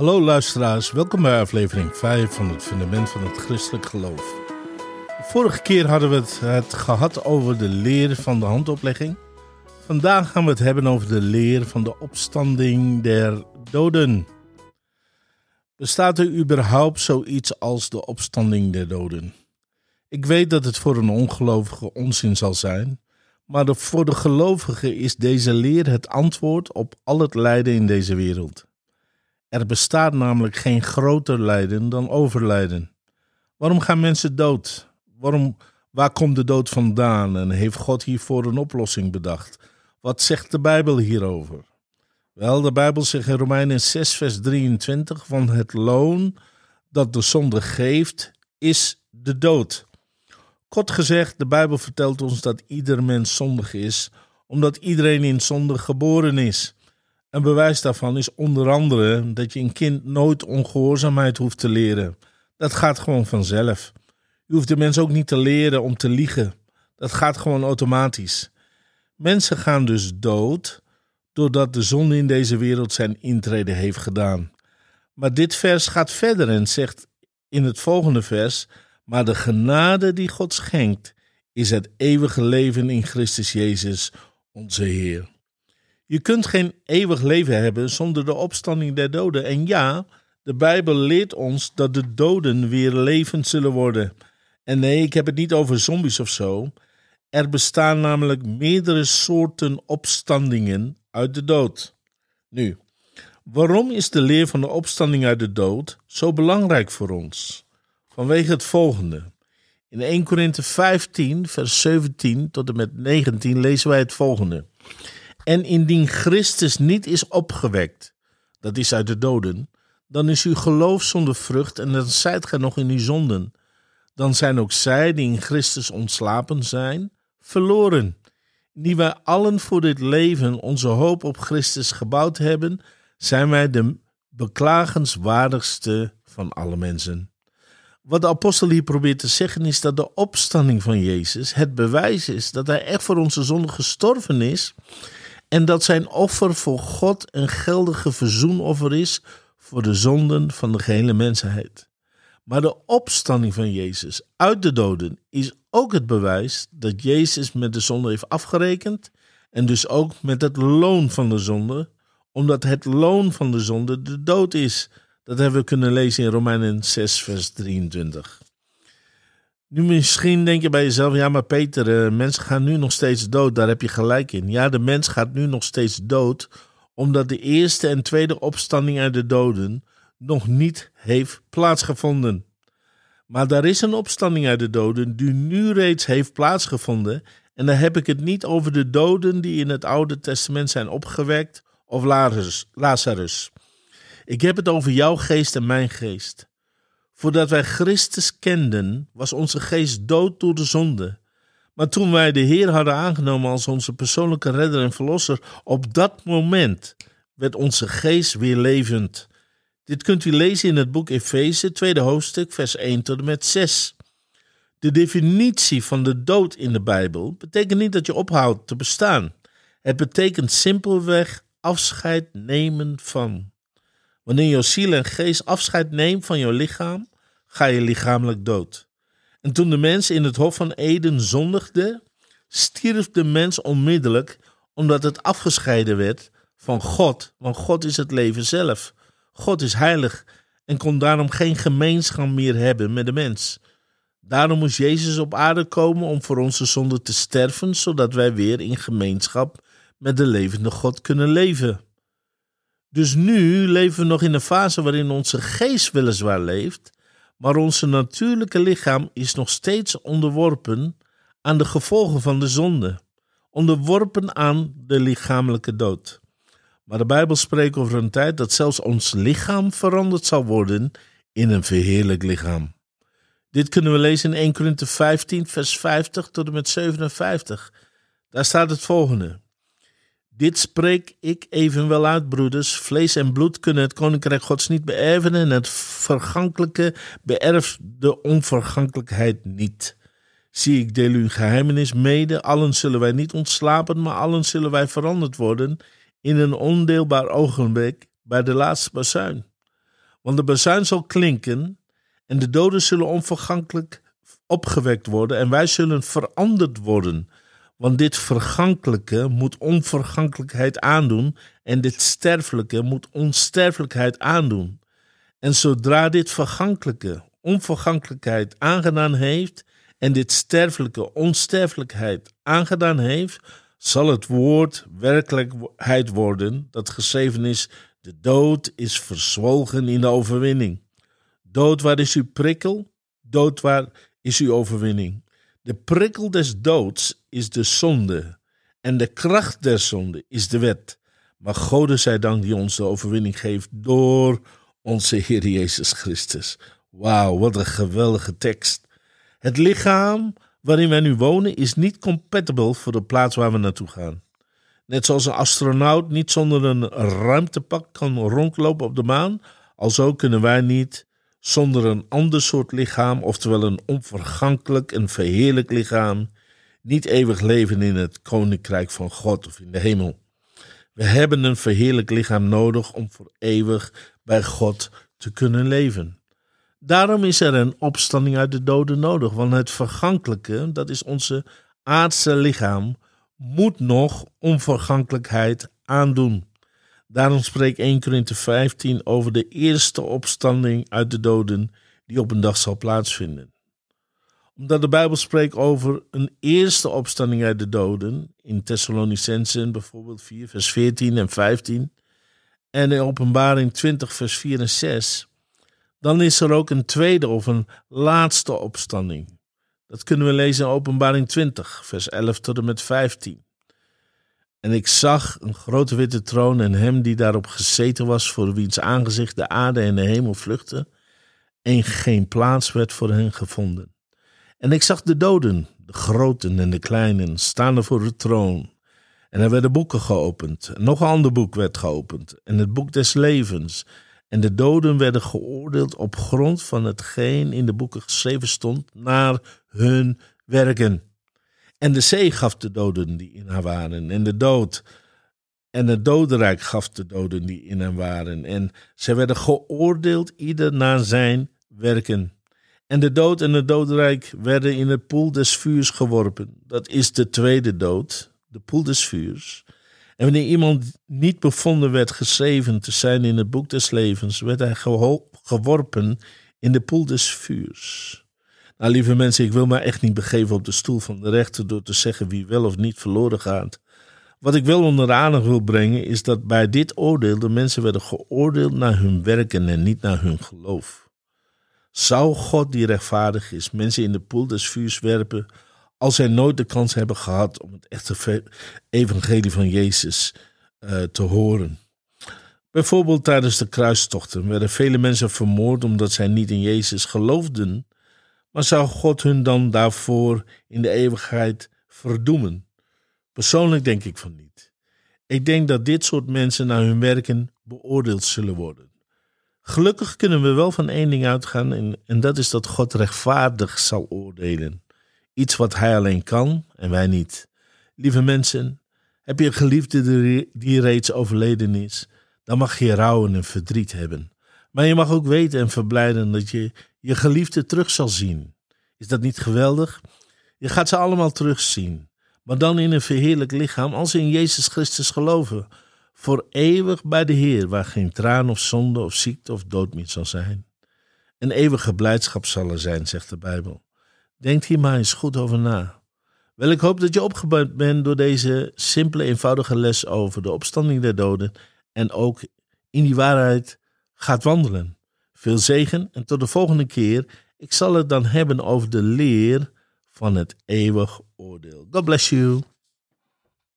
Hallo luisteraars, welkom bij aflevering 5 van het fundament van het christelijk geloof. vorige keer hadden we het, het gehad over de leer van de handoplegging. Vandaag gaan we het hebben over de leer van de opstanding der doden. Bestaat er überhaupt zoiets als de opstanding der doden? Ik weet dat het voor een ongelovige onzin zal zijn, maar voor de gelovige is deze leer het antwoord op al het lijden in deze wereld. Er bestaat namelijk geen groter lijden dan overlijden. Waarom gaan mensen dood? Waarom, waar komt de dood vandaan en heeft God hiervoor een oplossing bedacht? Wat zegt de Bijbel hierover? Wel, de Bijbel zegt in Romeinen 6, vers 23: van het loon dat de zonde geeft, is de dood. Kort gezegd, de Bijbel vertelt ons dat ieder mens zondig is, omdat iedereen in zonde geboren is. Een bewijs daarvan is onder andere dat je een kind nooit ongehoorzaamheid hoeft te leren. Dat gaat gewoon vanzelf. Je hoeft de mens ook niet te leren om te liegen. Dat gaat gewoon automatisch. Mensen gaan dus dood doordat de zonde in deze wereld zijn intrede heeft gedaan. Maar dit vers gaat verder en zegt in het volgende vers: Maar de genade die God schenkt, is het eeuwige leven in Christus Jezus, onze Heer. Je kunt geen eeuwig leven hebben zonder de opstanding der doden. En ja, de Bijbel leert ons dat de doden weer levend zullen worden. En nee, ik heb het niet over zombies of zo. Er bestaan namelijk meerdere soorten opstandingen uit de dood. Nu, waarom is de leer van de opstanding uit de dood zo belangrijk voor ons? Vanwege het volgende. In 1 Korinthe 15, vers 17 tot en met 19 lezen wij het volgende. En indien Christus niet is opgewekt, dat is uit de doden, dan is uw geloof zonder vrucht en dan zijt gij nog in uw zonden. Dan zijn ook zij die in Christus ontslapen zijn, verloren. Die wij allen voor dit leven onze hoop op Christus gebouwd hebben, zijn wij de beklagenswaardigste van alle mensen. Wat de apostel hier probeert te zeggen is dat de opstanding van Jezus het bewijs is dat hij echt voor onze zonde gestorven is en dat zijn offer voor God een geldige verzoenoffer is voor de zonden van de gehele mensheid. Maar de opstanding van Jezus uit de doden is ook het bewijs dat Jezus met de zonde heeft afgerekend en dus ook met het loon van de zonde, omdat het loon van de zonde de dood is. Dat hebben we kunnen lezen in Romeinen 6, vers 23. Nu misschien denk je bij jezelf, ja maar Peter, uh, mensen gaan nu nog steeds dood, daar heb je gelijk in. Ja, de mens gaat nu nog steeds dood, omdat de eerste en tweede opstanding uit de doden nog niet heeft plaatsgevonden. Maar daar is een opstanding uit de doden die nu reeds heeft plaatsgevonden. En dan heb ik het niet over de doden die in het Oude Testament zijn opgewekt of Lazarus. Ik heb het over jouw geest en mijn geest. Voordat wij Christus kenden, was onze geest dood door de zonde. Maar toen wij de Heer hadden aangenomen als onze persoonlijke redder en verlosser, op dat moment werd onze geest weer levend. Dit kunt u lezen in het boek Efeze, tweede hoofdstuk, vers 1 tot en met 6. De definitie van de dood in de Bijbel betekent niet dat je ophoudt te bestaan. Het betekent simpelweg afscheid nemen van. Wanneer je ziel en geest afscheid neemt van je lichaam, ga je lichamelijk dood. En toen de mens in het Hof van Eden zondigde, stierf de mens onmiddellijk omdat het afgescheiden werd van God, want God is het leven zelf. God is heilig en kon daarom geen gemeenschap meer hebben met de mens. Daarom moest Jezus op aarde komen om voor onze zonde te sterven, zodat wij weer in gemeenschap met de levende God kunnen leven. Dus nu leven we nog in een fase waarin onze geest weliswaar leeft, maar onze natuurlijke lichaam is nog steeds onderworpen aan de gevolgen van de zonde, onderworpen aan de lichamelijke dood. Maar de Bijbel spreekt over een tijd dat zelfs ons lichaam veranderd zal worden in een verheerlijk lichaam. Dit kunnen we lezen in 1 Korinthe 15, vers 50 tot en met 57. Daar staat het volgende. Dit spreek ik evenwel uit, broeders. Vlees en bloed kunnen het koninkrijk Gods niet beërven en het vergankelijke beërft de onvergankelijkheid niet. Zie, ik deel u een geheimenis mede. Allen zullen wij niet ontslapen, maar allen zullen wij veranderd worden in een ondeelbaar ogenblik bij de laatste bazuin. Want de bazuin zal klinken en de doden zullen onvergankelijk opgewekt worden en wij zullen veranderd worden. Want dit vergankelijke moet onvergankelijkheid aandoen en dit sterfelijke moet onsterfelijkheid aandoen. En zodra dit vergankelijke onvergankelijkheid aangedaan heeft en dit sterfelijke onsterfelijkheid aangedaan heeft, zal het woord werkelijkheid worden dat geschreven is: de dood is verzwolgen in de overwinning. Dood, waar is uw prikkel? Dood, waar is uw overwinning? De prikkel des doods is de zonde en de kracht der zonde is de wet. Maar God zij dank die ons de overwinning geeft door onze Heer Jezus Christus. Wauw, wat een geweldige tekst. Het lichaam waarin wij nu wonen is niet compatible voor de plaats waar we naartoe gaan. Net zoals een astronaut niet zonder een ruimtepak kan rondlopen op de maan, alzo kunnen wij niet zonder een ander soort lichaam, oftewel een onvergankelijk en verheerlijk lichaam, niet eeuwig leven in het koninkrijk van God of in de hemel. We hebben een verheerlijk lichaam nodig om voor eeuwig bij God te kunnen leven. Daarom is er een opstanding uit de doden nodig, want het vergankelijke, dat is onze aardse lichaam, moet nog onvergankelijkheid aandoen. Daarom spreekt 1 Korinthe 15 over de eerste opstanding uit de doden die op een dag zal plaatsvinden. Omdat de Bijbel spreekt over een eerste opstanding uit de doden, in Thessalonicensen bijvoorbeeld 4 vers 14 en 15, en in Openbaring 20 vers 4 en 6, dan is er ook een tweede of een laatste opstanding. Dat kunnen we lezen in Openbaring 20, vers 11 tot en met 15. En ik zag een grote witte troon en hem die daarop gezeten was, voor wiens aangezicht de aarde en de hemel vluchtten, en geen plaats werd voor hen gevonden. En ik zag de doden, de groten en de kleinen, staande voor de troon. En er werden boeken geopend. En nog een ander boek werd geopend, en het boek des levens. En de doden werden geoordeeld op grond van hetgeen in de boeken geschreven stond, naar hun werken. En de zee gaf de doden die in haar waren, en de dood. En het dodenrijk gaf de doden die in hen waren. En zij werden geoordeeld, ieder naar zijn werken. En de dood en het dodenrijk werden in het poel des vuurs geworpen. Dat is de tweede dood, de poel des vuurs. En wanneer iemand niet bevonden werd geschreven te zijn in het boek des levens, werd hij geworpen in de poel des vuurs. Nou, lieve mensen, ik wil mij echt niet begeven op de stoel van de rechter door te zeggen wie wel of niet verloren gaat. Wat ik wel onder de aandacht wil brengen is dat bij dit oordeel de mensen werden geoordeeld naar hun werken en niet naar hun geloof. Zou God die rechtvaardig is mensen in de poel des vuurs werpen als zij nooit de kans hebben gehad om het echte evangelie van Jezus uh, te horen? Bijvoorbeeld tijdens de kruistochten werden vele mensen vermoord omdat zij niet in Jezus geloofden maar zou God hun dan daarvoor in de eeuwigheid verdoemen? Persoonlijk denk ik van niet. Ik denk dat dit soort mensen naar hun werken beoordeeld zullen worden. Gelukkig kunnen we wel van één ding uitgaan en, en dat is dat God rechtvaardig zal oordelen. Iets wat Hij alleen kan en wij niet. Lieve mensen, heb je een geliefde die reeds overleden is, dan mag je rouwen en verdriet hebben. Maar je mag ook weten en verblijden dat je je geliefde terug zal zien. Is dat niet geweldig? Je gaat ze allemaal terugzien, maar dan in een verheerlijk lichaam als ze in Jezus Christus geloven. Voor eeuwig bij de Heer, waar geen traan of zonde of ziekte of dood meer zal zijn. Een eeuwige blijdschap zal er zijn, zegt de Bijbel. Denk hier maar eens goed over na. Wel, ik hoop dat je opgebouwd bent door deze simpele, eenvoudige les over de opstanding der doden en ook in die waarheid gaat wandelen. Veel zegen en tot de volgende keer. Ik zal het dan hebben over de leer van het eeuwig oordeel. God bless you.